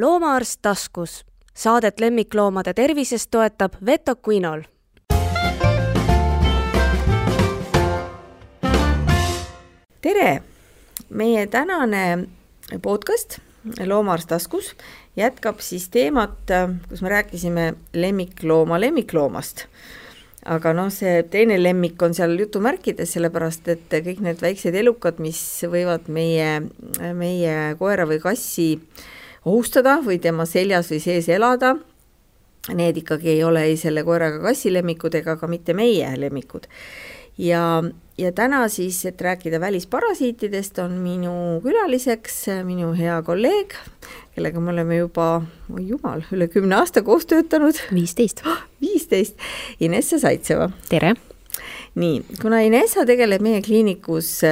loomaarst taskus. Saadet lemmikloomade tervisest toetab Veto Quinol. tere, meie tänane podcast Loomaarst taskus jätkab siis teemat, kus me rääkisime lemmiklooma lemmikloomast aga noh, see teine lemmik on seal jutumärkides, sellepärast et kõik need väiksed elukad, mis võivad meie, meie koera või kassi ohustada või tema seljas või sees elada, need ikkagi ei ole ei selle koera ega kassi lemmikud ega ka mitte meie lemmikud. ja, ja täna siis, et rääkida välisparasiitidest, on minu külaliseks minu hea kolleeg, kellega me oleme juba, oi jumal, üle kümne aasta koos töötanud. viisteist. viisteist, Inessa Saitseva. tere! nii, kuna Inessa tegeleb meie kliinikus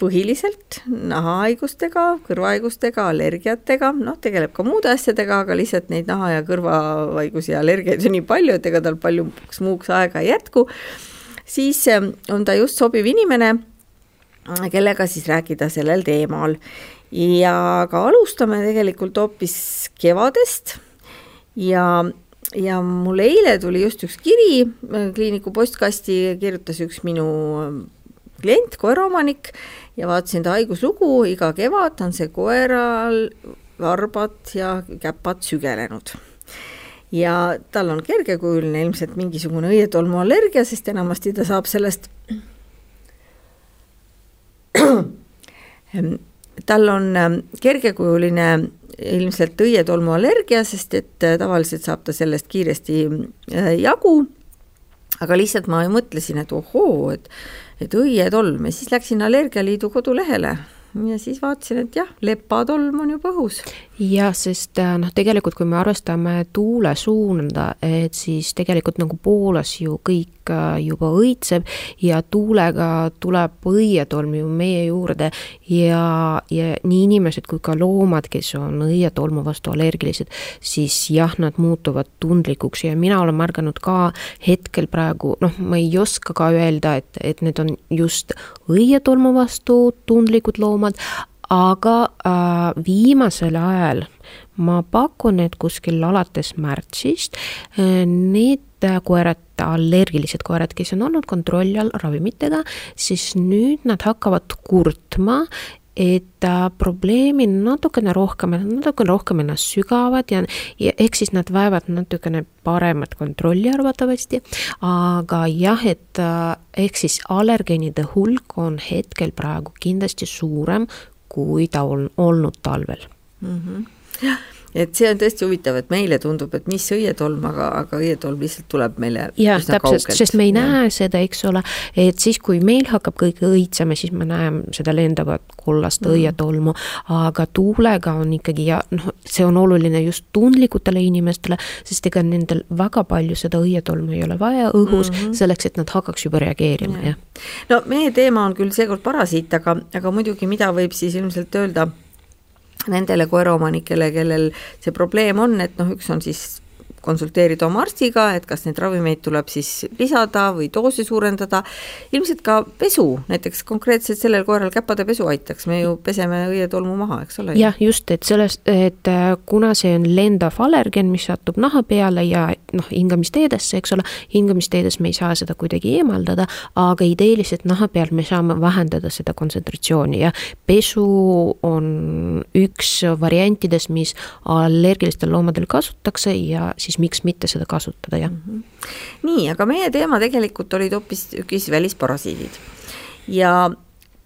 põhiliselt nahahaigustega, kõrvahaigustega, allergiatega, noh, tegeleb ka muude asjadega, aga lihtsalt neid naha- ja kõrvahaigusi ja allergiaid on nii palju, et ega tal palju muuks aega ei jätku, siis äh, on ta just sobiv inimene, kellega siis rääkida sellel teemal. Ja ka alustame tegelikult hoopis kevadest. Ja, ja mul eile tuli just üks kiri kliiniku postkasti, kirjutas üks minu klient, koeraomanik ja vaatasin ta haiguslugu, iga kevad on see koeral varbad ja käpad sügelenud. Ja tal on kergekujuline ilmselt mingisugune õietolmuallergia, sest enamasti ta saab sellest tal on ähm, kergekujuline ilmselt õietolmuallergia, sest et äh, tavaliselt saab ta sellest kiiresti äh, jagu, aga lihtsalt ma mõtlesin, et ohoo, et et õietolm ja siis läksin Allergialiidu kodulehele ja siis vaatasin, et jah, lepatolm on juba õhus. Jah, sest äh, noh, tegelikult kui me arvestame tuule suunda, et siis tegelikult nagu Poolas ju kõik äh, juba õitseb ja tuulega tuleb õietolm ju meie juurde ja, ja nii inimesed kui ka loomad, kes on õietolmu vastu allergilised, siis jah, nad muutuvad tundlikuks ja mina olen märganud ka hetkel praegu, noh, ma ei oska ka öelda, et, et need on just õietolmu vastu tundlikud loomad, aga äh, viimasel ajal ma pakun, et kuskil alates märtsist äh, need koerad, allergilised koerad, kes on olnud kontrolli all ravimitega, siis nüüd nad hakkavad kurtma, et äh, probleemi natukene rohkem, natukene rohkem ennast sügavad ja, ja ehk siis nad vajavad natukene paremat kontrolli arvatavasti. aga jah, et äh, ehk siis allergeenide hulk on hetkel praegu kindlasti suurem kui ta on olnud talvel mm. -hmm. Et see on tõesti huvitav, et meile tundub, et mis õietolm, aga, aga õietolm lihtsalt tuleb meile jah, täpselt, sest me ei ja. näe seda, eks ole, et siis, kui meil hakkab kõik õitsema, siis me näeme seda lendavat kollast mm. õietolmu, aga tuulega on ikkagi ja noh, see on oluline just tundlikutele inimestele, sest ega nendel väga palju seda õietolmu ei ole vaja õhus mm -hmm. selleks, et nad hakkaks juba reageerima, jah. no meie teema on küll seekord parasiit, aga, aga muidugi, mida võib siis ilmselt öelda nendele koeraomanikele, kellel see probleem on, et noh, üks on siis konsulteerida oma arstiga, et kas neid ravimeid tuleb siis lisada või doosi suurendada. ilmselt ka pesu, näiteks konkreetselt sellel koeral käpade pesu aitaks, me ju peseme õietolmu maha, eks ole. jah, just, et sellest, et äh, kuna see on lendav allergen, mis satub naha peale ja noh, hingamisteedesse, eks ole, hingamisteedes me ei saa seda kuidagi eemaldada, aga ideeliselt naha peal me saame vähendada seda kontsentratsiooni ja pesu on üks variantidest, mis allergilistel loomadel kasutatakse ja siis siis miks mitte seda kasutada, jah mm. -hmm. nii, aga meie teema tegelikult olid hoopistükkis välisparasiidid ja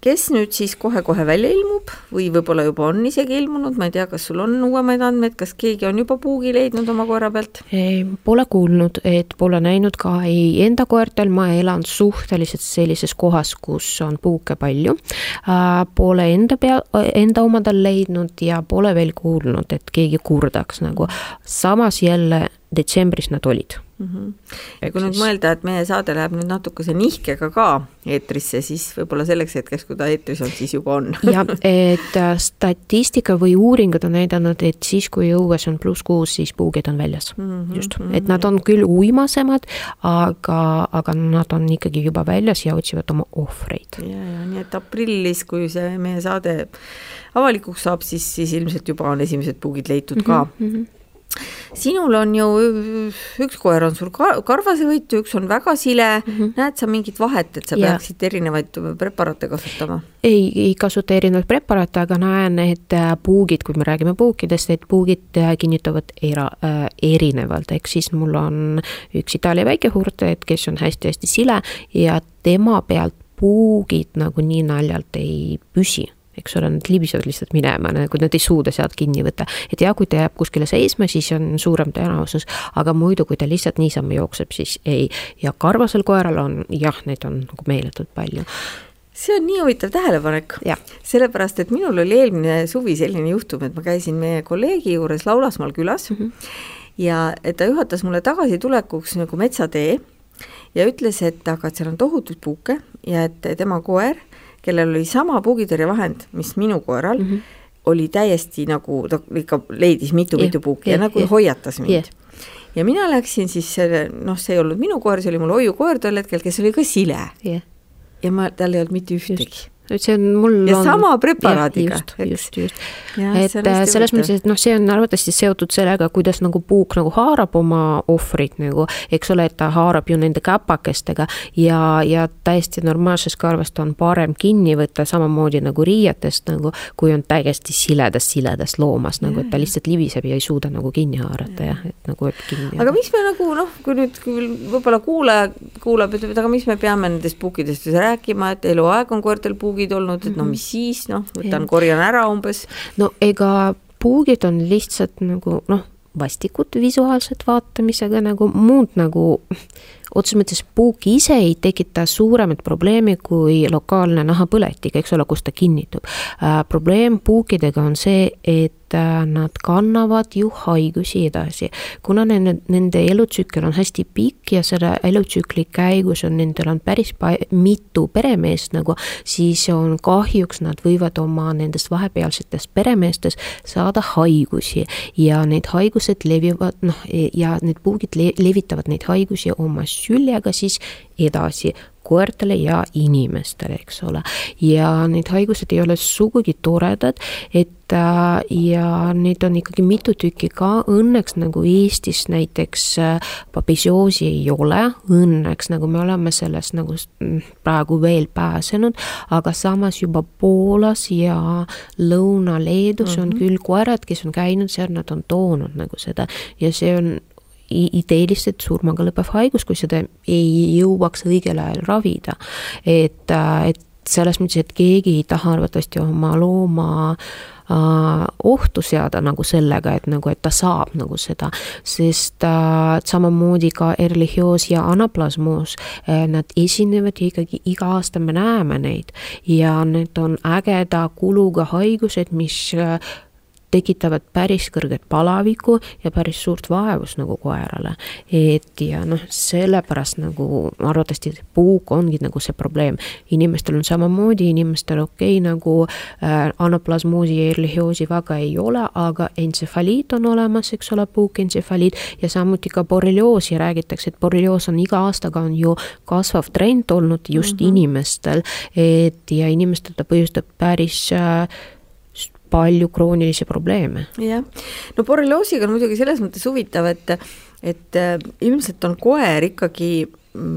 kes nüüd siis kohe-kohe välja ilmub või võib-olla juba on isegi ilmunud, ma ei tea, kas sul on uuemaid andmeid, kas keegi on juba puugi leidnud oma koera pealt? Pole kuulnud, et pole näinud ka ei enda koertel, ma elan suhteliselt sellises kohas, kus on puuke palju. Pole enda pea, enda omadel leidnud ja pole veel kuulnud, et keegi kurdaks nagu, samas jälle detsembris nad olid mm. -hmm. ja kui nüüd mõelda, et meie saade läheb nüüd natukese nihkega ka eetrisse, siis võib-olla selleks hetkeks, kui ta eetris on, siis juba on jah, et äh, statistika või uuringud on näidanud, et siis, kui õues on pluss kuus, siis puugid on väljas mm. -hmm. just, et nad on küll uimasemad, aga, aga nad on ikkagi juba väljas ja otsivad oma ohvreid. ja, ja nii et aprillis, kui see meie saade avalikuks saab, siis, siis ilmselt juba on esimesed puugid leitud ka mm. -hmm sinul on ju, üks koer on sul ka karvasevõitu, üks on väga sile mm, -hmm. näed sa mingit vahet, et sa ja. peaksid erinevaid preparaate kasutama? ei, ei kasuta erinevaid preparaate, aga näen, et äh, puugid, kui me räägime puukidest, et puugid äh, kinnitavad era- äh,, erinevalt, ehk siis mul on üks Itaalia väikehurt, et kes on hästi-hästi sile ja tema pealt puugid nagu nii naljalt ei püsi eks ole, nad libisevad lihtsalt minema, nagu nad ei suuda sealt kinni võtta. et jah, kui ta jääb kuskile seisma, siis on suurem tõenäosus, aga muidu, kui ta lihtsalt niisama jookseb, siis ei. ja karvasel koeral on jah, neid on nagu meeletult palju see on nii huvitav tähelepanek, sellepärast et minul oli eelmine suvi selline juhtum, et ma käisin meie kolleegi juures Laulasmaal külas mm -hmm. ja ta juhatas mulle tagasitulekuks nagu metsatee ja ütles, et aga et seal on tohutuid puuke ja et tema koer kellel oli sama puugitõrjevahend, mis minu koeral mm, -hmm. oli täiesti nagu, ta ikka leidis mitu-mitu puuki ja, ja nagu ja. hoiatas mind yeah. ja mina läksin siis selle, noh, see ei olnud minu koer, see oli mul hoiukoer tol hetkel, kes oli ka sile yeah.. ja ma, tal ei olnud mitte ühtegi et see on mul ja on, sama preparaadiga. just, just, just. et äh, selles mõttes, et noh, see on arvatavasti seotud sellega, kuidas nagu puuk nagu haarab oma ohvrit nagu, eks ole, et ta haarab ju nende käpakestega ja, ja täiesti normaalsest karvast on parem kinni võtta, samamoodi nagu riietest nagu, kui on täiesti siledast, siledast loomast nagu, et ta lihtsalt libiseb ja ei suuda nagu kinni haarata jah, et nagu, et kinni. aga miks me nagu noh, kui nüüd võib-olla kuulaja kuulab, ütleb, et aga mis me peame nendest puukidest siis rääkima, et eluaeg on koertel puuk puugid olnud, et no mhm. mis siis, noh, võtan, korjan ära umbes. no ega puugid on lihtsalt nagu noh, vastikud visuaalselt vaatamisega nagu muud nagu otseses mõttes puuk ise ei tekita suuremat probleemi kui lokaalne nahapõletik, eks ole, kus ta kinnitub äh,. probleem puukidega on see, et Äh, nad kannavad ju haigusi edasi. kuna nende, nende elutsükkel on hästi pikk ja selle elutsükli käigus on nendel on päris mitu peremeest nagu, siis on kahjuks nad võivad oma nendest vahepealsetest peremeestest saada haigusi ja need haigused levivad noh, ja need puugid le levitavad neid haigusi oma süljega siis edasi koertele ja inimestele, eks ole. ja need haigused ei ole sugugi toredad, et äh, ja neid on ikkagi mitu tükki ka, õnneks nagu Eestis näiteks äh, papissioosi ei ole, õnneks nagu me oleme sellest nagu mm, praegu veel pääsenud, aga samas juba Poolas ja Lõuna-Leedus mm -hmm. on mhm. küll koerad, kes on käinud seal, nad on toonud nagu seda ja see on ideeliselt surmaga lõpeb haigus, kui seda ei jõuaks õigel ajal ravida. et, äh, et selles mõttes, et keegi ei taha arvatavasti oma looma äh, ohtu seada nagu sellega, et nagu, et ta saab nagu seda, sest äh, samamoodi ka erlihioos ja anaplasmoos äh,, nad esinevad ja ikkagi iga aasta me näeme neid ja need on ägeda kuluga haigused, mis äh, tekitavad päris kõrget palavikku ja päris suurt vaevust nagu koerale. et ja noh, sellepärast nagu arvatavasti puuk ongi nagu see probleem. inimestel on samamoodi, inimestel okei okay, nagu äh, anaplasmoosi ja erlihioosi väga ei ole, aga entsefaliit on olemas, eks ole, puukentsefaliit ja samuti ka borrelioosi räägitakse, et borrelioos on iga aastaga on ju kasvav trend olnud just mm -hmm. inimestel, et ja inimestel ta põhjustab päris äh, palju kroonilisi probleeme. jah, no borrelioosiga on muidugi selles mõttes huvitav, et et äh, ilmselt on koer ikkagi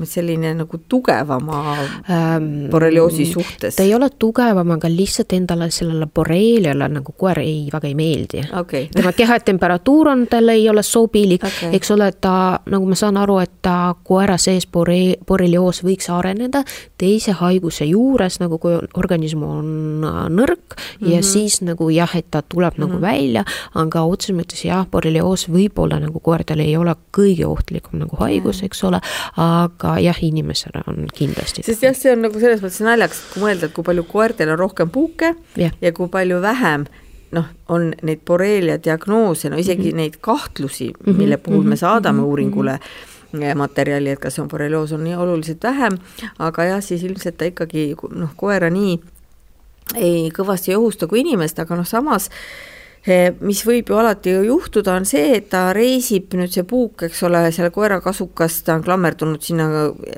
selline nagu tugevama ähm, borrelioosi suhtes? ta ei ole tugevam, aga lihtsalt endale sellele borreeliale nagu koer ei, väga ei meeldi okay. tema kehatemperatuur on, talle ei ole sobilik okay., eks ole, ta, nagu ma saan aru, et ta koera sees borre-, borrelioos võiks areneda teise haiguse juures, nagu kui organism on äh, nõrk mm -hmm. ja mhm. siis nagu jah, et ta tuleb mm -hmm. nagu mhm. välja, aga otseses mõttes jah, borrelioos võib-olla nagu koertele ei ole kõige ohtlikum nagu haigus, eks ole, aga aga jah, inimesele on kindlasti. sest jah, see on nagu selles mõttes naljakas, kui mõelda, et kui palju koertel on rohkem puuke ja, ja kui palju vähem noh, on neid borreelia diagnoose, no isegi mm -hmm. neid kahtlusi, mille puhul me mhm. saadame mm -hmm. uuringule materjali, et kas on borrelioos on nii oluliselt vähem, aga jah, siis ilmselt ta ikkagi noh, koera nii ei kõvasti ei ohusta kui inimest, aga noh, samas Eh, mis võib ju alati ju juhtuda, on see, et ta reisib nüüd see puuk, eks ole, selle koera kasukas, ta on klammerdunud sinna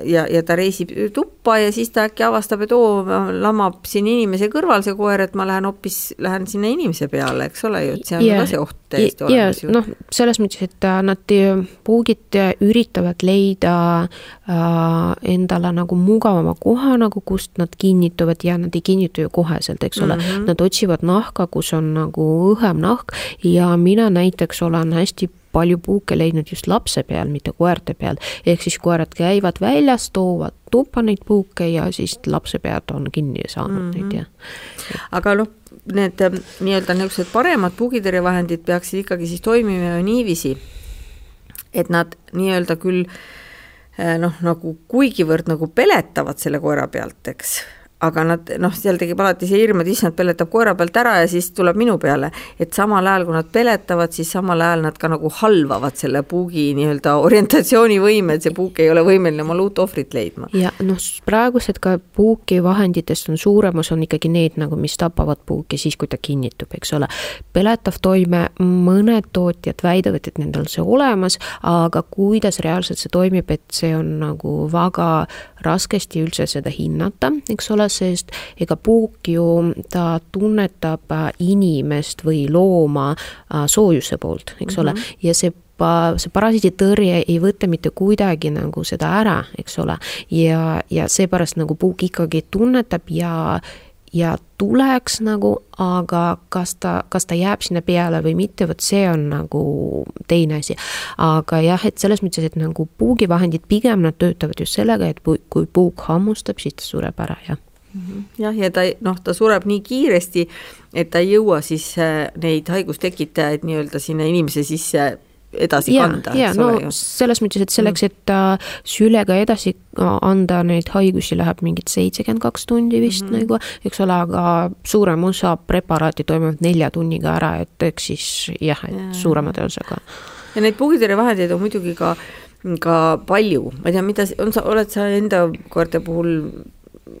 ja, ja ta reisib tuppa ja siis ta äkki avastab, et oo, lamab siin inimese kõrval see koer, et ma lähen hoopis, lähen sinna inimese peale, eks ole ju, et see on yeah. ka see oht täiesti olemas ju. noh, selles mõttes, et nad, puugid üritavad leida äh, endale nagu mugavama koha nagu, kust nad kinnituvad ja nad ei kinnitu ju koheselt, eks ole mm, -hmm. nad otsivad nahka, kus on nagu õhem nahk ja mina näiteks olen hästi palju puuke leidnud just lapse peal, mitte koerte peal. ehk siis koerad käivad väljas, toovad tuppa neid puuke ja siis lapse pead on kinni saanud mm -hmm. neid ja. aga noh, need ähm, nii-öelda niisugused paremad puugitõrjevahendid peaksid ikkagi siis toimima ju niiviisi, et nad nii-öelda küll äh, noh, nagu kuigivõrd nagu peletavad selle koera pealt, eks aga nad noh, seal tekib alati see hirm, et issand, peletab koera pealt ära ja siis tuleb minu peale. et samal ajal, kui nad peletavad, siis samal ajal nad ka nagu halvavad selle puugi nii-öelda orientatsioonivõime, et see puuk ei ole võimeline oma uut ohvrit leidma. ja noh, praegused ka puukivahenditest on suuremus on ikkagi need nagu, mis tapavad puuki siis, kui ta kinnitub, eks ole. peletav toime, mõned tootjad väidavad, et nendel on see olemas, aga kuidas reaalselt see toimib, et see on nagu väga raskesti üldse seda hinnata, eks ole, sest ega puuk ju, ta tunnetab äh, inimest või looma äh, soojuse poolt, eks mm -hmm. ole, mhm. ja see see parasiiditõrje ei võta mitte kuidagi nagu seda ära, eks ole, ja, ja seepärast nagu puuk ikkagi tunnetab ja ja tuleks nagu, aga kas ta, kas ta jääb sinna peale või mitte, vot see on nagu teine asi. aga jah, et selles mõttes, et nagu puugivahendid pigem nad töötavad just sellega, et kui puuk hammustab, siis ta sureb ära, jah. Jah, ja ta noh, ta sureb nii kiiresti, et ta ei jõua siis äh, neid haigustekitajaid nii-öelda sinna inimese sisse edasi ja, kanda. ja no ju. selles mõttes, et selleks, et uh, sülega edasi anda neid haigusi läheb mingid seitsekümmend kaks tundi vist mm -hmm. nagu, eks ole, aga suurem osa preparaati toimuvad nelja tunniga ära, et eks siis jah, et ja. suurema tõenäosusega. ja neid pugitõrjevahendeid on muidugi ka ka palju, ma ei tea, mida, on sa, oled sa enda koerte puhul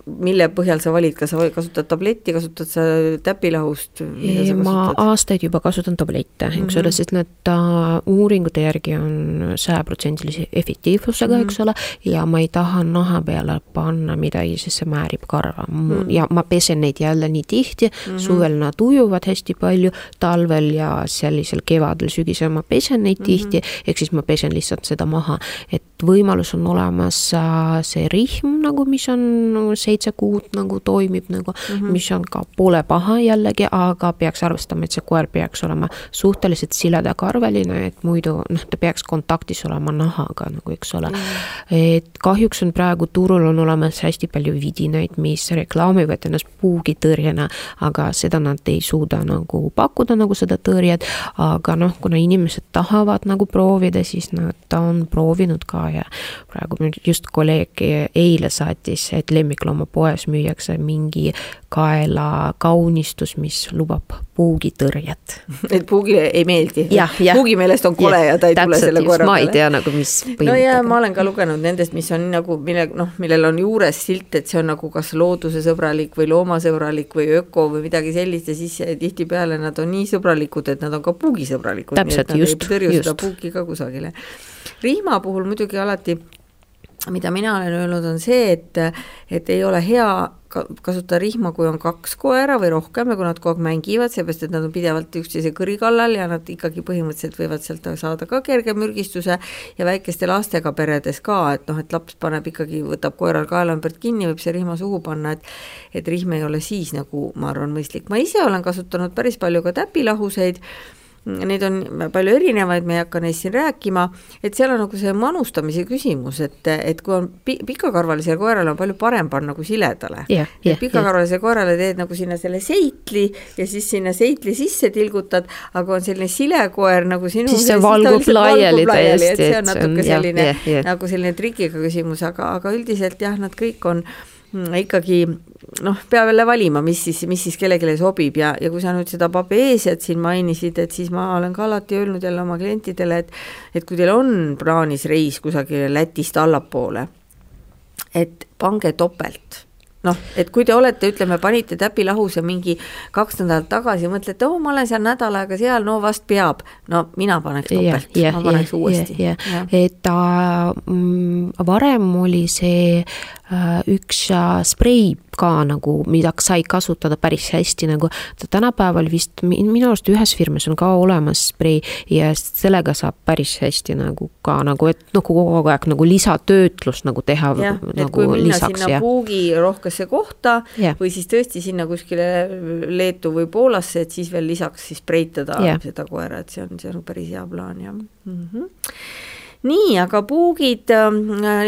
mille põhjal sa valid, kas sa kasutad tabletti, kasutad sa täpilahust? ma aastaid juba kasutan tablette mm, -hmm. eks ole, mhm. sest need uh, uuringute järgi on sajaprotsendilise efektiivsusega mm, -hmm. eks ole, ja ma ei taha naha peale panna midagi, sest see määrib karva mm. -hmm. ja ma pesen neid jälle nii tihti mm, -hmm. suvel nad ujuvad hästi palju, talvel ja sellisel kevadel, sügisel ma pesen neid mm -hmm. tihti, ehk siis ma pesen lihtsalt seda maha, et võimalus on olemas uh, see rihm nagu, mis on seitse kuud nagu toimib nagu mm, -hmm. mis on ka pole paha jällegi, aga peaks arvestama, et see koer peaks olema suhteliselt siledakarveline, et muidu noh, ta peaks kontaktis olema nahaga nagu, eks ole mm. -hmm. et kahjuks on praegu turul on olemas hästi palju vidinaid, mis reklaamivad ennast puugitõrjena, aga seda nad ei suuda nagu pakkuda nagu seda tõrjet, aga noh, kuna inimesed tahavad nagu proovida, siis nad on proovinud ka ja praegu just kolleeg eile saatis, et lemmikloomaarst loomapoes müüakse mingi kaelakaunistus, mis lubab puugitõrjet. et puugile ei meeldi? puugi meelest on kole ja, ja ta ei tule selle koera peale? ma ei tea nagu, mis no ja ma olen ka lugenud nendest, mis on nagu, mille noh, millel on juures silt, et see on nagu kas loodusesõbralik või loomasõbralik või öko või midagi sellist ja siis tihtipeale nad on nii sõbralikud, et nad on ka puugisõbralikud. täpselt, just, just. seda puuki ka kusagile. rihma puhul muidugi alati mida mina olen öelnud, on see, et, et ei ole hea kasutada rihma, kui on kaks koera või rohkem ja kui nad kogu aeg mängivad, seepärast et nad on pidevalt üksteise kõri kallal ja nad ikkagi põhimõtteliselt võivad sealt saada ka kerge mürgistuse ja väikeste lastega peredes ka, et noh, et laps paneb ikkagi, võtab koeral kaela ümbert kinni, võib see rihma suhu panna, et et rihm ei ole siis nagu, ma arvan, mõistlik. ma ise olen kasutanud päris palju ka täpilahuseid neid on palju erinevaid, me ei hakka neist siin rääkima, et seal on nagu see manustamise küsimus, et, et kui on pi-, pikakarvalisele koerale on palju parem panna kui siledale yeah,. Yeah, pikakarvalisele yeah. koerale teed nagu sinna selle seitli ja siis sinna seitli sisse tilgutad, aga on selline silekoer nagu sinu siis see valgub laiali täiesti. see on natuke selline yeah, yeah, nagu selline trikiga küsimus, aga, aga üldiselt jah, nad kõik on ikkagi noh, peab jälle valima, mis siis, mis siis kellelegi sobib ja, ja kui sa nüüd seda pabeesiat siin mainisid, et siis ma olen ka alati öelnud jälle oma klientidele, et et kui teil on plaanis reis kusagile Lätist allapoole, et pange topelt noh, et kui te olete, ütleme, panite täpi lahus ja mingi kaks nädalat tagasi mõtlete, oo, ma olen seal nädal aega seal, no vast peab. no mina paneks topelt yeah,, yeah, ma paneks yeah, uuesti yeah,. Yeah. et äh, varem oli see äh, üks äh, sprei ka nagu, mida sai kasutada päris hästi nagu. tänapäeval vist minu arust ühes firmas on ka olemas sprei ja sellega saab päris hästi nagu ka nagu, et nagu kogu aeg nagu lisatöötlust nagu teha. jah nagu, et kui minna lisaks, sinna ja. puugirohkesse kohta ja. või siis tõesti sinna kuskile Leetu või Poolasse, et siis veel lisaks siis spreitada ja. seda koera, et see on, see on päris hea plaan jah mm. -hmm nii, aga puugid äh,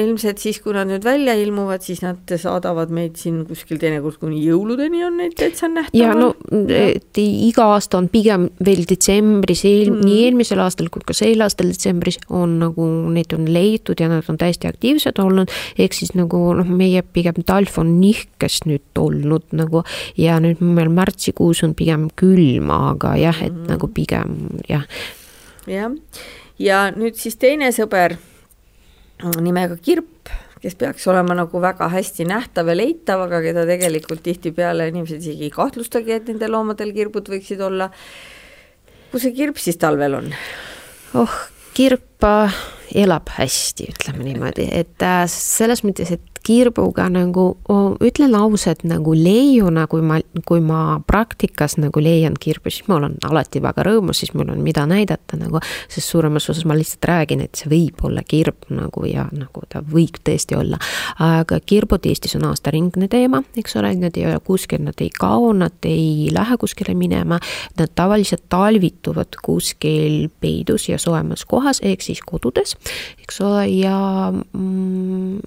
ilmselt siis, kui nad nüüd välja ilmuvad, siis nad saadavad meid siin kuskil teinekord kuni jõuludeni on neid täitsa nähtaval. ja no et iga aasta on pigem veel detsembris eel, mm. nii eelmisel aastal kui ka sel aastal detsembris on nagu neid on leitud ja nad on täiesti aktiivsed olnud. ehk siis nagu noh, meie pigem talv on nihkes nüüd olnud nagu ja nüüd meil märtsikuus on pigem külm, aga jah, et mm. nagu pigem jah. jah ja nüüd siis teine sõber nimega Kirp, kes peaks olema nagu väga hästi nähtav ja leitav, aga keda tegelikult tihtipeale inimesed isegi ei kahtlustagi, et nendel loomadel kirbud võiksid olla. kus see kirp siis talvel on? oh, kirp elab hästi, ütleme niimoodi, et äh, selles mõttes, et kirbuga nagu, ütlen ausalt, nagu leiuna, kui ma, kui ma praktikas nagu leian kirbu, siis ma olen alati väga rõõmus, siis mul on mida näidata nagu, sest suuremas osas ma lihtsalt räägin, et see võib olla kirb nagu ja nagu ta võib tõesti olla. aga kirbud Eestis on aastaringne teema, eks ole, nad ei ole kuskil, nad ei kao, nad ei lähe kuskile minema, nad tavaliselt talvituvad kuskil peidus ja soojemas kohas, ehk siis kodudes, eks ole, ja mm,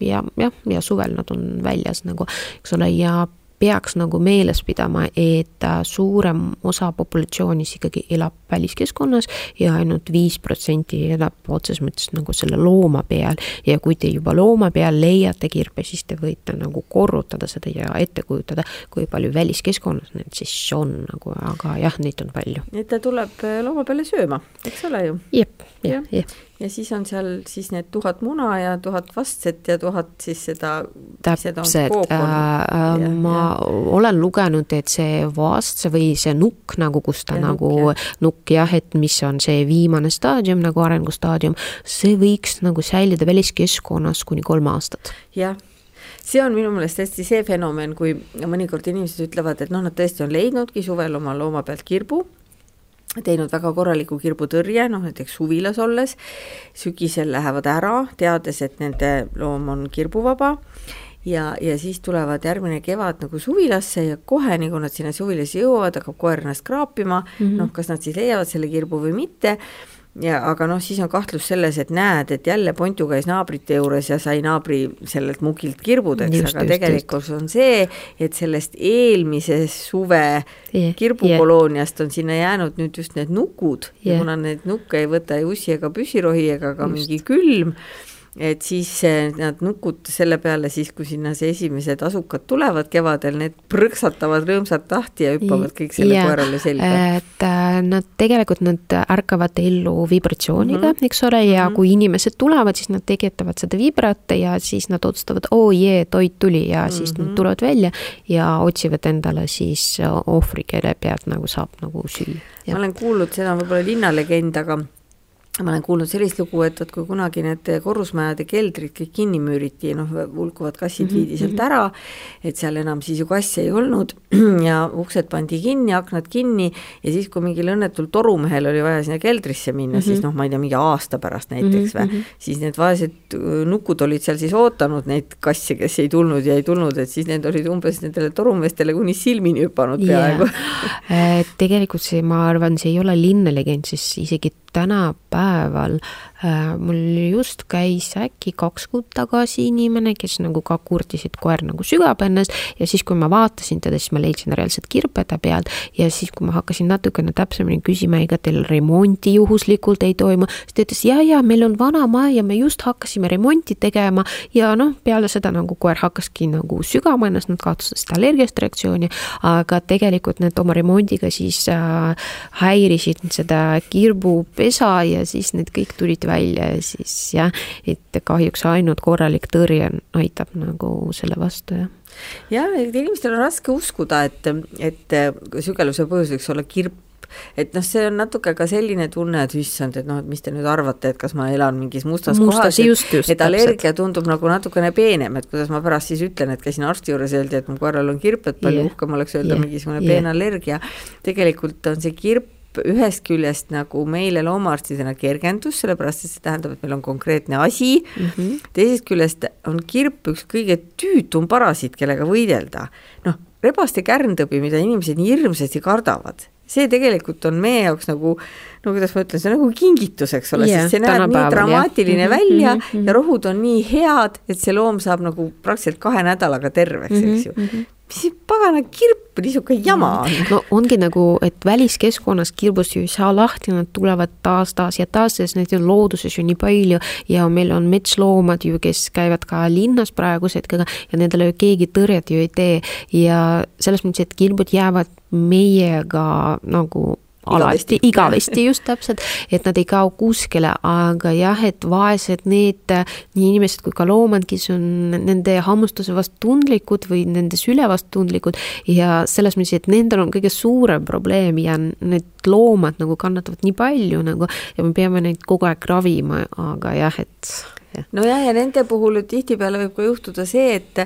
ja jah, ja suvel nad on väljas nagu, eks ole, ja peaks nagu meeles pidama, et äh, suurem osa populatsioonist ikkagi elab väliskeskkonnas ja ainult viis protsenti elab otseses mõttes nagu selle looma peal. ja kui te juba looma peal leiate kirpe, siis te võite nagu korrutada seda ja ette kujutada, kui palju väliskeskkonnas neid siis on nagu, aga jah, neid on palju. et ta tuleb äh, looma peale sööma, eks ole ju? jep, jah, jah ja siis on seal siis need tuhat muna ja tuhat vastset ja tuhat siis seda. täpselt, äh, äh, ma ja. olen lugenud, et see vastse või see nukk nagu, kus ta ja nagu nukk jah, et mis on see viimane staadium nagu arengustaadium, see võiks nagu säilida väliskeskkonnas kuni kolm aastat. jah see on minu meelest hästi see fenomen, kui mõnikord inimesed ütlevad, et noh, nad tõesti on leidnudki suvel oma looma pealt kirbu teinud väga korraliku kirbutõrje, noh näiteks suvilas olles, sügisel lähevad ära, teades, et nende loom on kirbuvaba. Ja, ja siis tulevad järgmine kevad nagu suvilasse ja kohe, nii kui nad sinna suvilasse jõuavad, hakkab koer ennast kraapima. Mm, -hmm. noh, kas nad siis leiavad selle kirbu või mitte ja aga noh, siis on kahtlus selles, et näed, et jälle Pontu käis naabrite juures ja sai naabri sellelt mugilt kirbud, eks, aga just. on see, et sellest eelmise suve yeah, kirbukolooniast yeah. on sinna jäänud nüüd just need nukud yeah. ja kuna neid nukke ei võta ei ussi ega püssirohi ega ka just. mingi külm et siis nad nukud selle peale siis, kui sinna see esimesed asukad tulevad kevadel, need prõksatavad rõõmsalt lahti ja hüppavad kõik selle ja, koerale selga. et äh, nad tegelikult, nad ärkavad ellu vibratsiooniga mm, -hmm. eks ole, ja mm -hmm. kui inimesed tulevad, siis nad tekitavad seda vibrate ja siis nad otsustavad, oo jee, toit tuli ja siis mm -hmm. nad tulevad välja ja otsivad endale siis ohvri, kelle pealt nagu saab nagu süüa. ma olen kuulnud, seda on võib-olla linnalegend, aga ma olen kuulnud sellist lugu, et vot kui kunagi need korrusmajade keldrid kõik kinni müüriti, noh, hulkuvad kassid -hmm. viidi sealt mhm. ära, et seal enam siis ju kasse ei olnud ja uksed pandi kinni, aknad kinni ja siis, kui mingil õnnetul torumehel oli vaja sinna keldrisse minna mm, -hmm. siis mhm. noh, ma ei tea, mingi aasta pärast näiteks mm -hmm. või, mhm. siis need vaesed äh, nukud olid seal siis ootanud neid kasse, kes ei tulnud ja ei tulnud, et siis need olid umbes nendele torumeestele kuni silmini hüpanud peaaegu yeah. tegelikult see, ma arvan, see ei ole linnalegend, sest isegi tänapäeval päeval äh, mul just käis äkki kaks kuud tagasi inimene, kes nagu ka kurtis, et koer nagu sügab ennast. Ja siis, kui ma vaatasin teda, siis ma leidsin reaalselt kirpe ta pealt. Ja siis, kui ma hakkasin natukene täpsemini küsima, ega teil remonti juhuslikult ei toimu, siis ta ütles ja, ja meil on vana maja ja me just hakkasime remonti tegema. Ja noh, peale seda nagu koer hakkaski nagu sügama ennast, nad kaotasid allergiast reaktsiooni, aga tegelikult need oma remondiga siis äh, häirisid seda kirbupesa ja siis need kõik tulid välja ja siis jah, et kahjuks ainult korralik tõrje aitab nagu selle vastu, jah et inimestel on raske uskuda, et, et sügeluse põhjus võiks olla kirp et noh, see on natuke ka selline tunne, et issand, et noh, et mis te nüüd arvate, et kas ma elan mingis mustas, mustas kohas, et, et allergia tundub nagu natukene peenem, et kuidas ma pärast siis ütlen, et käisin arsti juures, öeldi, et mu koeral on kirp, et palju yeah. uhkem oleks öelda yeah. mingisugune yeah. peen allergia. tegelikult on see kirp ühest küljest nagu meile loomaarstidena kergendus, sellepärast et see tähendab, et meil on konkreetne asi mm, -hmm. teisest küljest on kirp üks kõige tüütum parasiit, kellega võidelda. noh, rebaste kärntõbi, mida inimesed nii hirmsasti kardavad, see tegelikult on meie jaoks nagu no kuidas ma ütlen, see on nagu kingitus, eks ole yeah,, sest see näeb nii dramaatiline jah. välja mm -hmm. ja rohud on nii head, et see loom saab nagu praktiliselt kahe nädalaga terveks mm, -hmm. eks ju mm. -hmm mis see pagana kirp niisugune jama on? no ongi nagu, et väliskeskkonnas kirbust ju ei saa lahti, nad tulevad taas, taas ja taas, sest neid on looduses ju nii palju ja meil on metsloomad ju, kes käivad ka linnas praeguse hetkega ja nendele keegi tõrjet ju ei tee ja selles mõttes, et kirbud jäävad meiega nagu alati, igavesti just täpselt, et nad ei kao kuskile, aga jah, et vaesed need nii inimesed kui ka loomad, kes on nende hammustuse vastu tundlikud või nende süle vastu tundlikud ja selles mõttes, et nendel on kõige suurem probleem ja need loomad nagu kannatavad nii palju nagu ja me peame neid kogu aeg ravima, aga jah, et jah. nojah, ja nende puhul tihtipeale võib ka juhtuda see, et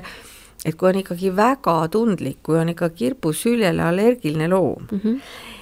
et kui on ikkagi väga tundlik, kui on ikka kirbusüljele allergiline loom mm, -hmm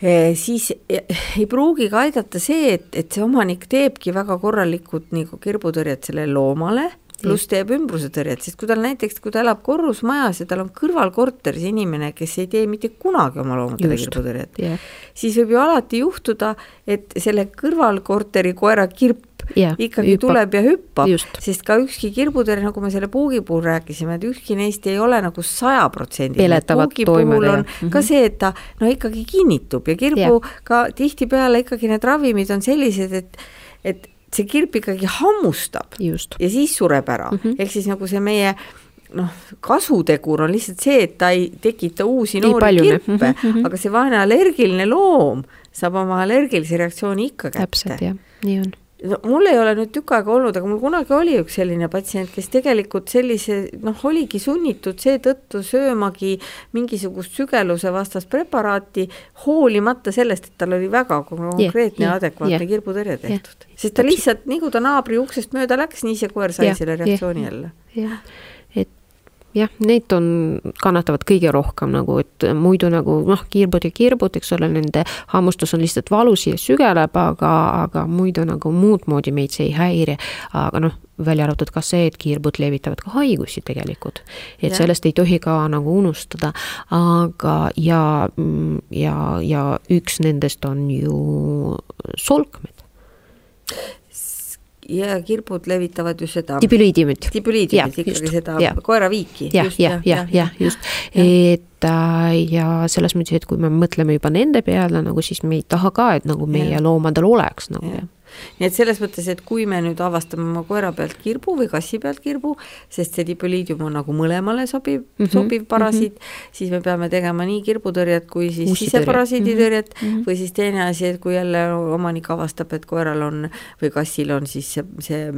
siis eh, ei pruugi ka aidata see, et, et see omanik teebki väga korralikult nagu kirbutõrjet sellele loomale, pluss teeb ümbrusetõrjet, sest kui tal näiteks, kui ta elab korrusmajas ja tal on kõrval korteris inimene, kes ei tee mitte kunagi oma loomadele kirbutõrjet yeah., siis võib ju alati juhtuda, et selle kõrvalkorteri koera kirp yeah, ikkagi hüppab. tuleb ja hüppab, sest ka ükski kirbutõrje, nagu me selle puugi puhul rääkisime, et ükski neist ei ole nagu sajaprotsendiline, puugi puhul on mm -hmm. ka see, et ta no ikkagi kinnitub ja kirbu yeah. ka tihtipeale ikkagi need ravimid on sellised, et et see kirp ikkagi hammustab Just. ja siis sureb ära mm, -hmm. ehk siis nagu see meie noh, kasutegur on lihtsalt see, et ta ei tekita uusi noori kirpe mm, -hmm. aga see vaene allergiline loom saab oma allergilise reaktsiooni ikka kätte. täpselt jah, nii on mul ei ole nüüd tükk aega olnud, aga mul kunagi oli üks selline patsient, kes tegelikult sellise noh, oligi sunnitud seetõttu söömagi mingisugust sügeluse vastast preparaati, hoolimata sellest, et tal oli väga konkreetne yeah, adekvaatne yeah, kirbutõrje tehtud. Yeah,. sest ta lihtsalt, nii kui ta naabri uksest mööda läks, nii see koer sai yeah, selle reaktsiooni yeah, jälle. et jah, need on, kannatavad kõige rohkem nagu, et muidu nagu noh, kirbud ja kirbud, eks ole, nende hammustus on lihtsalt valus ja sügeleb, aga, aga muidu nagu muud moodi meid see ei häiri. aga noh, välja arvatud ka see, et kirbud levitavad ka haigusi tegelikult. et ja. sellest ei tohi ka nagu unustada, aga ja, ja, ja üks nendest on ju solkmed ja kirbud levitavad ju seda. tibüliidiumit. tibüliidiumit, ikkagi just, seda ja. koeraviiki. jah, jah, jah, jah, just, et äh, ja selles mõttes, et kui me mõtleme juba nende peale nagu, siis me ei taha ka, et nagu meie ja. loomadel oleks nagu jah nii et selles mõttes, et kui me nüüd avastame oma koera pealt kirbu või kassi pealt kirbu, sest see dipüliidium on nagu mõlemale sobiv mm, -hmm, sobiv parasiit mm, -hmm. siis me peame tegema nii kirbutõrjet kui siis siseparasiiditõrjet mm -hmm. või siis teine asi, et kui jälle omanik avastab, et koeral on või kassil on siis see, see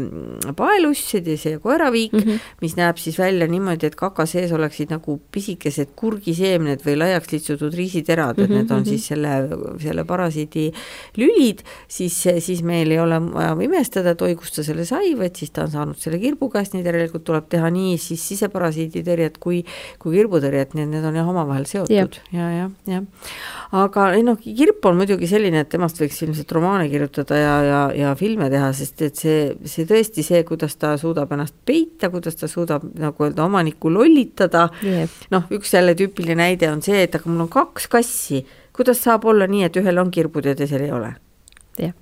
paeluss ja see koeraviik mm, -hmm. mis näeb siis välja niimoodi, et kaka sees oleksid nagu pisikesed kurgiseemned või laiaks litsutud riisiterad mm, -hmm, et need on siis selle, selle parasiidi lülid, siis, siis me meil ei ole vaja imestada, et oi, kust ta selle sai, vaid siis ta on saanud selle kirbu käest, nii järelikult tuleb teha nii siis siseparasiiditõrjet kui, kui kirbutõrjet, nii et need on jah, omavahel seotud. Ja, ja, jah, jah. aga ei noh, kirp on muidugi selline, et temast võiks ilmselt romaane kirjutada ja, ja, ja filme teha, sest et see, see tõesti see, kuidas ta suudab ennast peita, kuidas ta suudab nagu öelda, omanikku lollitada. Noh, üks jälle tüüpiline näide on see, et aga mul on kaks kassi, kuidas saab olla nii, et ühel on kirbud ja teisel ei ole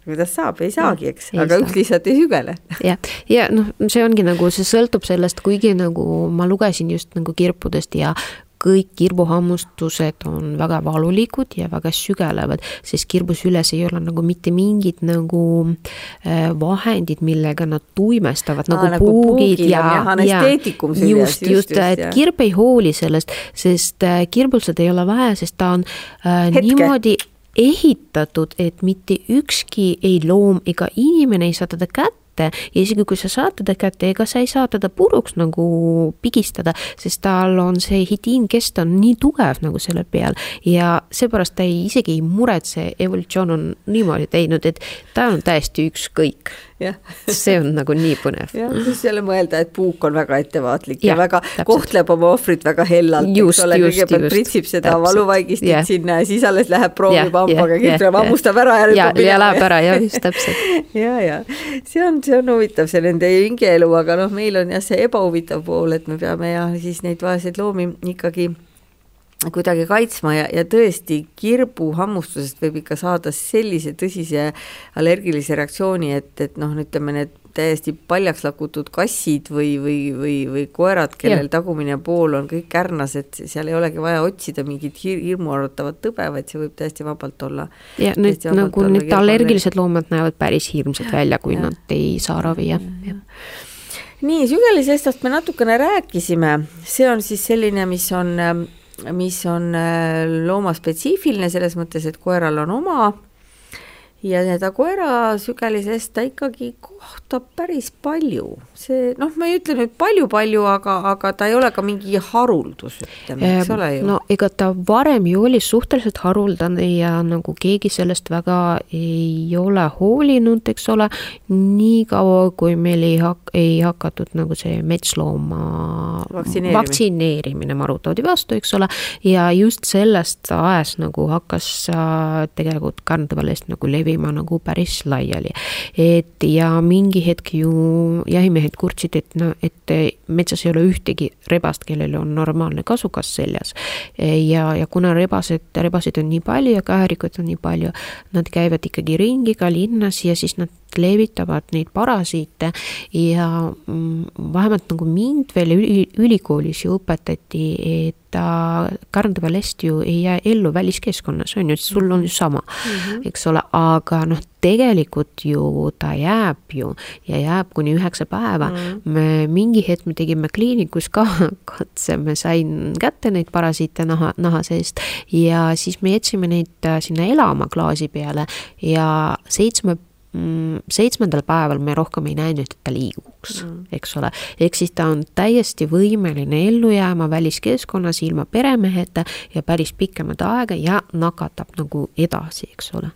kuidas saab, ei saagi, eks, aga saa. üks lihtsalt ei sügele. jah, ja, ja noh, see ongi nagu, see sõltub sellest, kuigi nagu ma lugesin just nagu kirpudest ja kõik kirbuhammustused on väga valulikud ja väga sügelevad, sest kirbus üles ei ole nagu mitte mingid nagu äh, vahendid, millega nad tuimestavad Aa, nagu, nagu puugid ja, ja, just, just, just, et kirb ei hooli sellest, sest äh, kirbul seda ei ole vaja, sest ta on äh, niimoodi ehitatud, et mitte ükski ei loom ega inimene ei saa teda kätte kätte ja isegi kui sa saad teda kätte, ega sa ei saa teda puruks nagu pigistada, sest tal on see hidiinkest on nii tugev nagu selle peal ja seepärast ta ei, isegi ei muretse, evolutsioon on niimoodi teinud, et ta on täiesti ükskõik see on nagu nii põnev. jah, siis jälle mõelda, et puuk on väga ettevaatlik ja, ja väga täpselt. kohtleb oma ohvrit väga hellalt, eks ole, kõigepealt pritsib seda valuvaigistit yeah. sinna ja siis alles läheb proovib hambaga yeah, yeah, yeah, hammustab ära ja minema. ja läheb ära, jah, just täpselt. ja, ja see on, see on huvitav, see nende hingeelu, aga noh, meil on jah, see ebahuvitav pool, et me peame ja siis neid vaeseid loomi ikkagi kuidagi kaitsma ja, ja tõesti kirbuhammustusest võib ikka saada sellise tõsise allergilise reaktsiooni, et, et noh, ütleme need täiesti paljaks lakutud kassid või, või, või, või koerad, kellel ja. tagumine pool on kõik kärnas, et seal ei olegi vaja otsida mingit hir hirmuäratavat tõbe, vaid see võib täiesti vabalt olla. ja need nagu need allergilised loomad näevad päris hirmsad välja, kui ja. nad ei saa ravi, jah, jah nii, sügelisestast me natukene rääkisime, see on siis selline, mis on mis on äh, loomaspetsiifiline selles mõttes, et koeral on oma ja seda koera sügelisest ta ikkagi kohtab päris palju. see noh, ma ei ütle nüüd palju-palju, aga, aga ta ei ole ka mingi haruldus, ütleme, eks ole ju. no ega ta varem ju oli suhteliselt haruldane ja nagu keegi sellest väga ei ole hoolinud, eks ole, niikaua kui meil ei hak-, ei hakatud nagu see metslooma vaktsineerimine, vaktsineerimine marutati vastu, eks ole, ja just sellest ajast nagu hakkas äh, tegelikult karnevalist nagu levima levima nagu päris laiali. et ja mingi hetk ju jahimehed kurtsid, et no, et metsas ei ole ühtegi rebast, kellel on normaalne kasukas seljas. ja, ja kuna rebased, rebaseid on nii palju ja käärikuid on nii palju, nad käivad ikkagi ringi ka linnas ja siis nad levitavad neid parasiite ja mm, vähemalt nagu mind veel üli, ülikoolis ju õpetati, et karndev lest ju ei jää ellu väliskeskkonnas, on ju, sul on ju sama mm, -hmm. eks ole, aga noh, tegelikult ju ta jääb ju ja jääb kuni üheksa päeva mm. -hmm. me mingi hetk me tegime kliinikus ka katse, me sain kätte neid parasiite naha, naha seest ja siis me jätsime neid äh, sinna elama klaasi peale ja seitsme seitsmendal päeval me rohkem ei näinud, et ta liiguks mm., eks ole. ehk siis ta on täiesti võimeline ellu jääma väliskeskkonnas ilma peremeheta ja päris pikemat aega ja nakatab nagu edasi, eks ole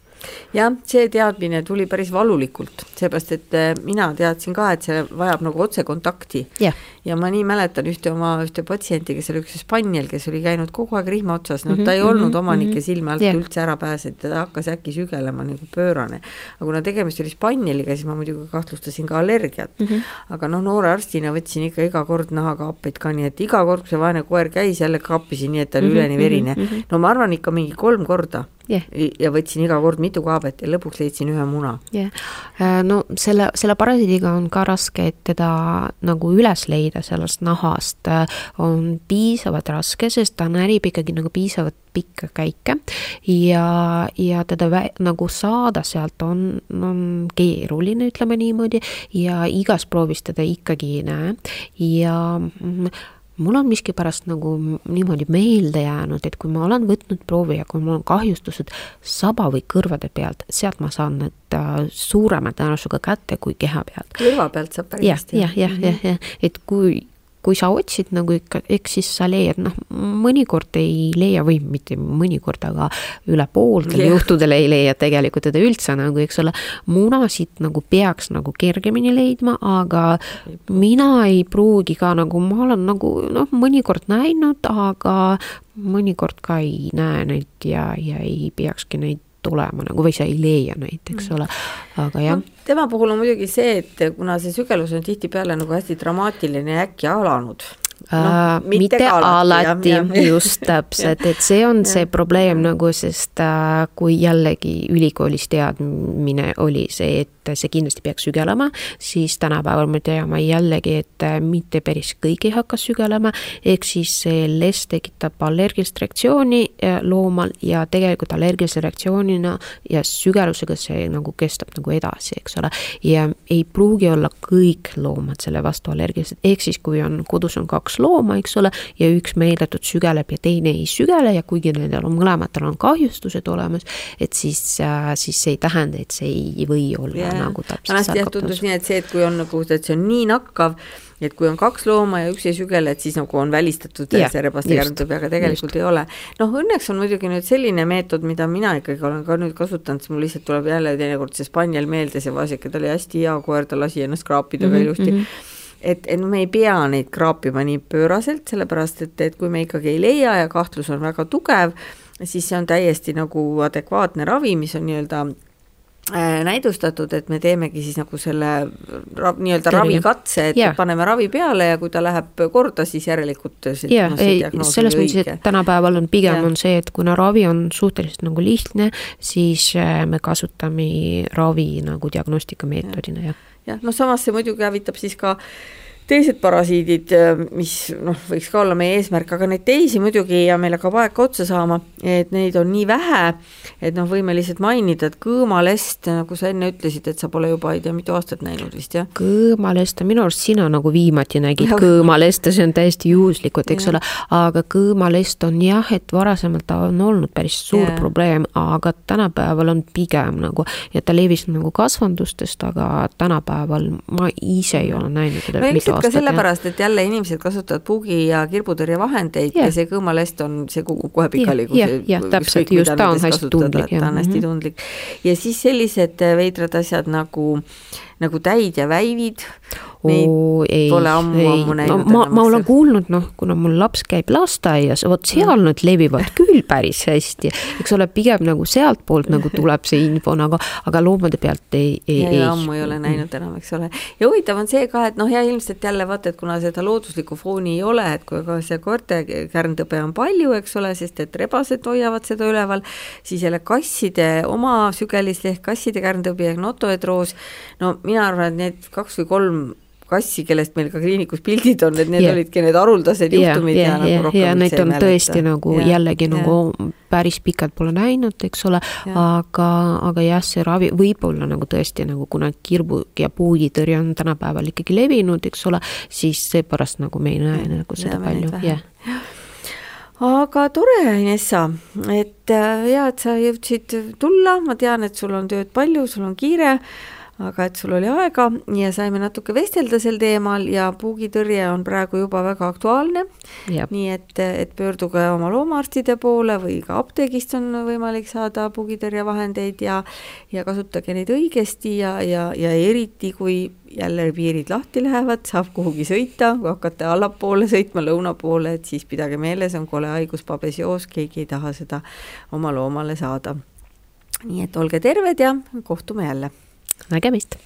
jah, see teadmine tuli päris valulikult, seepärast et äh, mina teadsin ka, et see vajab nagu otsekontakti yeah.. ja ma nii mäletan ühte oma ühte patsienti, kes oli üks hispaanial, kes oli käinud kogu aeg rihma otsas, noh mm -hmm, ta ei mm -hmm, olnud omanike mm -hmm. silme alt yeah. üldse ära pääsenud, ta hakkas äkki sügelema nagu pöörane. aga kuna tegemist oli hispaanialiga, siis ma muidugi kahtlustasin ka allergiat mm. -hmm. aga noh, noore arstina võtsin ikka iga kord nahakaapeid ka, nii et iga kord, kui see vaene koer käis, jälle kaappisin nii, et ta oli mm -hmm, üleni verine mm. -hmm. no ma arvan ikka mingi kolm korda yeah.. ja võtsin iga kord mitu kaabet ja lõpuks leidsin ühe muna. jah yeah., no selle, selle parasiidiga on ka raske, et teda nagu üles leida sellest nahast. On piisavalt raske, sest ta närib ikkagi nagu piisavalt pikka käike. Ja, ja teda vä, nagu saada sealt on, on keeruline, ütleme niimoodi, ja igas proovis teda ikkagi ei näe. Ja mm, mul on miskipärast nagu niimoodi meelde jäänud, et kui ma olen võtnud proovi ja kui mul on kahjustused saba või kõrvade pealt, sealt ma saan need äh, suurema tõenäosusega kätte kui keha pealt. kõrva pealt saab päris hästi. jah, jah, jah, jah, et kui kui sa otsid nagu ikka, eks siis sa leiad, noh, mõnikord ei leia või mitte mõnikord, aga üle pooltel yeah. juhtudel ei leia tegelikult teda üldse nagu, eks ole. munasid nagu peaks nagu kergemini leidma, aga mina ei pruugi ka nagu, ma olen nagu noh, mõnikord näinud, aga mõnikord ka ei näe neid ja, ja ei peakski neid tulema nagu või sa ei leia neid, eks mm. ole, aga jah no,. tema puhul on muidugi see, et kuna see sügelus on tihtipeale nagu hästi dramaatiline ja äkki alanud, no,. Äh, mitte, mitte alati, alati, just täpselt, et see on see probleem nagu, sest äh, kui jällegi ülikoolis teadmine oli see, et see kindlasti peaks sügelema, siis tänapäeval me teame jällegi, et äh, mitte päris kõik ei hakka sügelema, ehk siis see lest tekitab allergilist reaktsiooni loomal ja tegelikult allergilise reaktsioonina ja sügelusega see nagu kestab nagu edasi, eks ole. ja ei pruugi olla kõik loomad selle vastu allergilised, ehk siis kui on kodus on kaks looma, eks ole, ja üks meeletult sügeleb ja teine ei sügele ja kuigi nendel on mõlematel on kahjustused olemas, et siis, äh, siis see ei tähenda, et see ei või olla. Nagu täpselt vanasti jah, tundus nii, et see, et kui on nagu, et see on nii nakkav, et kui on kaks looma ja üks ei sügele, et siis nagu on välistatud yeah, see rebaste kärntõbi, aga tegelikult just. ei ole. noh, õnneks on muidugi nüüd selline meetod, mida mina ikkagi olen ka nüüd kasutanud, siis mul lihtsalt tuleb jälle teinekord see spanjal meelde, see vasik, ta oli hästi hea koer, ta lasi ennast kraapida mm -hmm, ka ilusti mm. -hmm et, et me ei pea neid kraapima nii pööraselt, sellepärast et, et kui me ikkagi ei leia ja kahtlus on väga tugev, siis see on täiesti nagu adekvaatne ravi, mis on nii-öelda näidustatud, et me teemegi siis nagu selle ra, nii-öelda ravikatse, et yeah. paneme ravi peale ja kui ta läheb korda, siis järelikult jaa no,, ei, selles mõttes, et tänapäeval on pigem yeah. on see, et kuna ravi on suhteliselt nagu lihtne, siis äh, me kasutame ravi nagu diagnostikameetodina, jah jah, noh samas see muidugi hävitab siis ka teised parasiidid, äh, mis noh, võiks ka olla meie eesmärk, aga neid teisi muidugi ja meil hakkab aeg ka otsa saama, et neid on nii vähe, et noh, võime lihtsalt mainida, et kõõmalest, nagu sa enne ütlesid, et sa pole juba ei tea mitu aastat näinud vist, jah? kõõmalest, minu arust sina nagu viimati nägid ja. kõõmalest ja see on täiesti juhuslikult, eks ja. ole, aga kõõmalest on jah, et varasemalt ta on olnud päris suur ja. probleem, aga tänapäeval on pigem nagu, ja ta levis nagu kasvandustest, aga tänapäeval ma ise ei ole näinud teda no, mitu aastat. ka sellepärast, et jälle inimesed kasutavad puugi- ja kirbutõrjevahendeid ja. ja see kõõmalest on, see kukub kohe pikali. jah, jah, täpselt, just ta on hästi tundlik. ta on hästi mhm. tundlik ja siis sellised veidrad asjad nagu, nagu täid ja väivid. Oo ei, ei, ma, ma, ma olen kuulnud, noh, kuna mul laps käib lasteaias, vot seal nad levivad küll päris hästi, eks ole, pigem nagu sealtpoolt nagu tuleb see info nagu, aga loomade pealt ei, ei, ei. ammu ei ole näinud enam, eks ole. ja huvitav on see ka, et noh, ja ilmselt jälle vaata, et kuna seda looduslikku fooni ei ole, et kui ka see koerte kärntõbe on palju, eks ole, sest et rebased hoiavad seda üleval, siis jälle kasside oma sügelis ehk kasside kärntõbi ehk notoedroos, no mina arvan, et need kaks või kolm kassi, kellest meil ka kliinikus pildid on, et need yeah. olidki need haruldased yeah, juhtumid yeah, ja nagu yeah, rohkem ja neid on mäleta. tõesti nagu yeah, jällegi yeah. nagu päris pikalt pole näinud, eks ole yeah., aga, aga jah, see ravi võib-olla nagu tõesti nagu kuna kirbu ja puugitõrje on tänapäeval ikkagi levinud, eks ole, siis seepärast nagu me ei näe yeah, nagu seda palju, jah aga tore, Inessa, et äh, hea, et sa jõudsid tulla, ma tean, et sul on tööd palju, sul on kiire aga et sul oli aega ja saime natuke vestelda sel teemal ja puugitõrje on praegu juba väga aktuaalne. nii et, et pöörduge oma loomaarstide poole või ka apteegist on võimalik saada puugitõrjevahendeid ja, ja kasutage neid õigesti ja, ja, ja eriti, kui jälle piirid lahti lähevad, saab kuhugi sõita, kui hakkate allapoole sõitma, lõuna poole, et siis pidage meeles, on kole haigus pabesioos, keegi ei taha seda oma loomale saada. nii et olge terved ja kohtume jälle nägemist!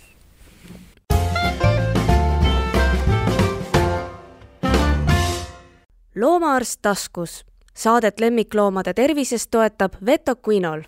loomaarst taskus. Saadet lemmikloomade tervisest toetab Veto Quinol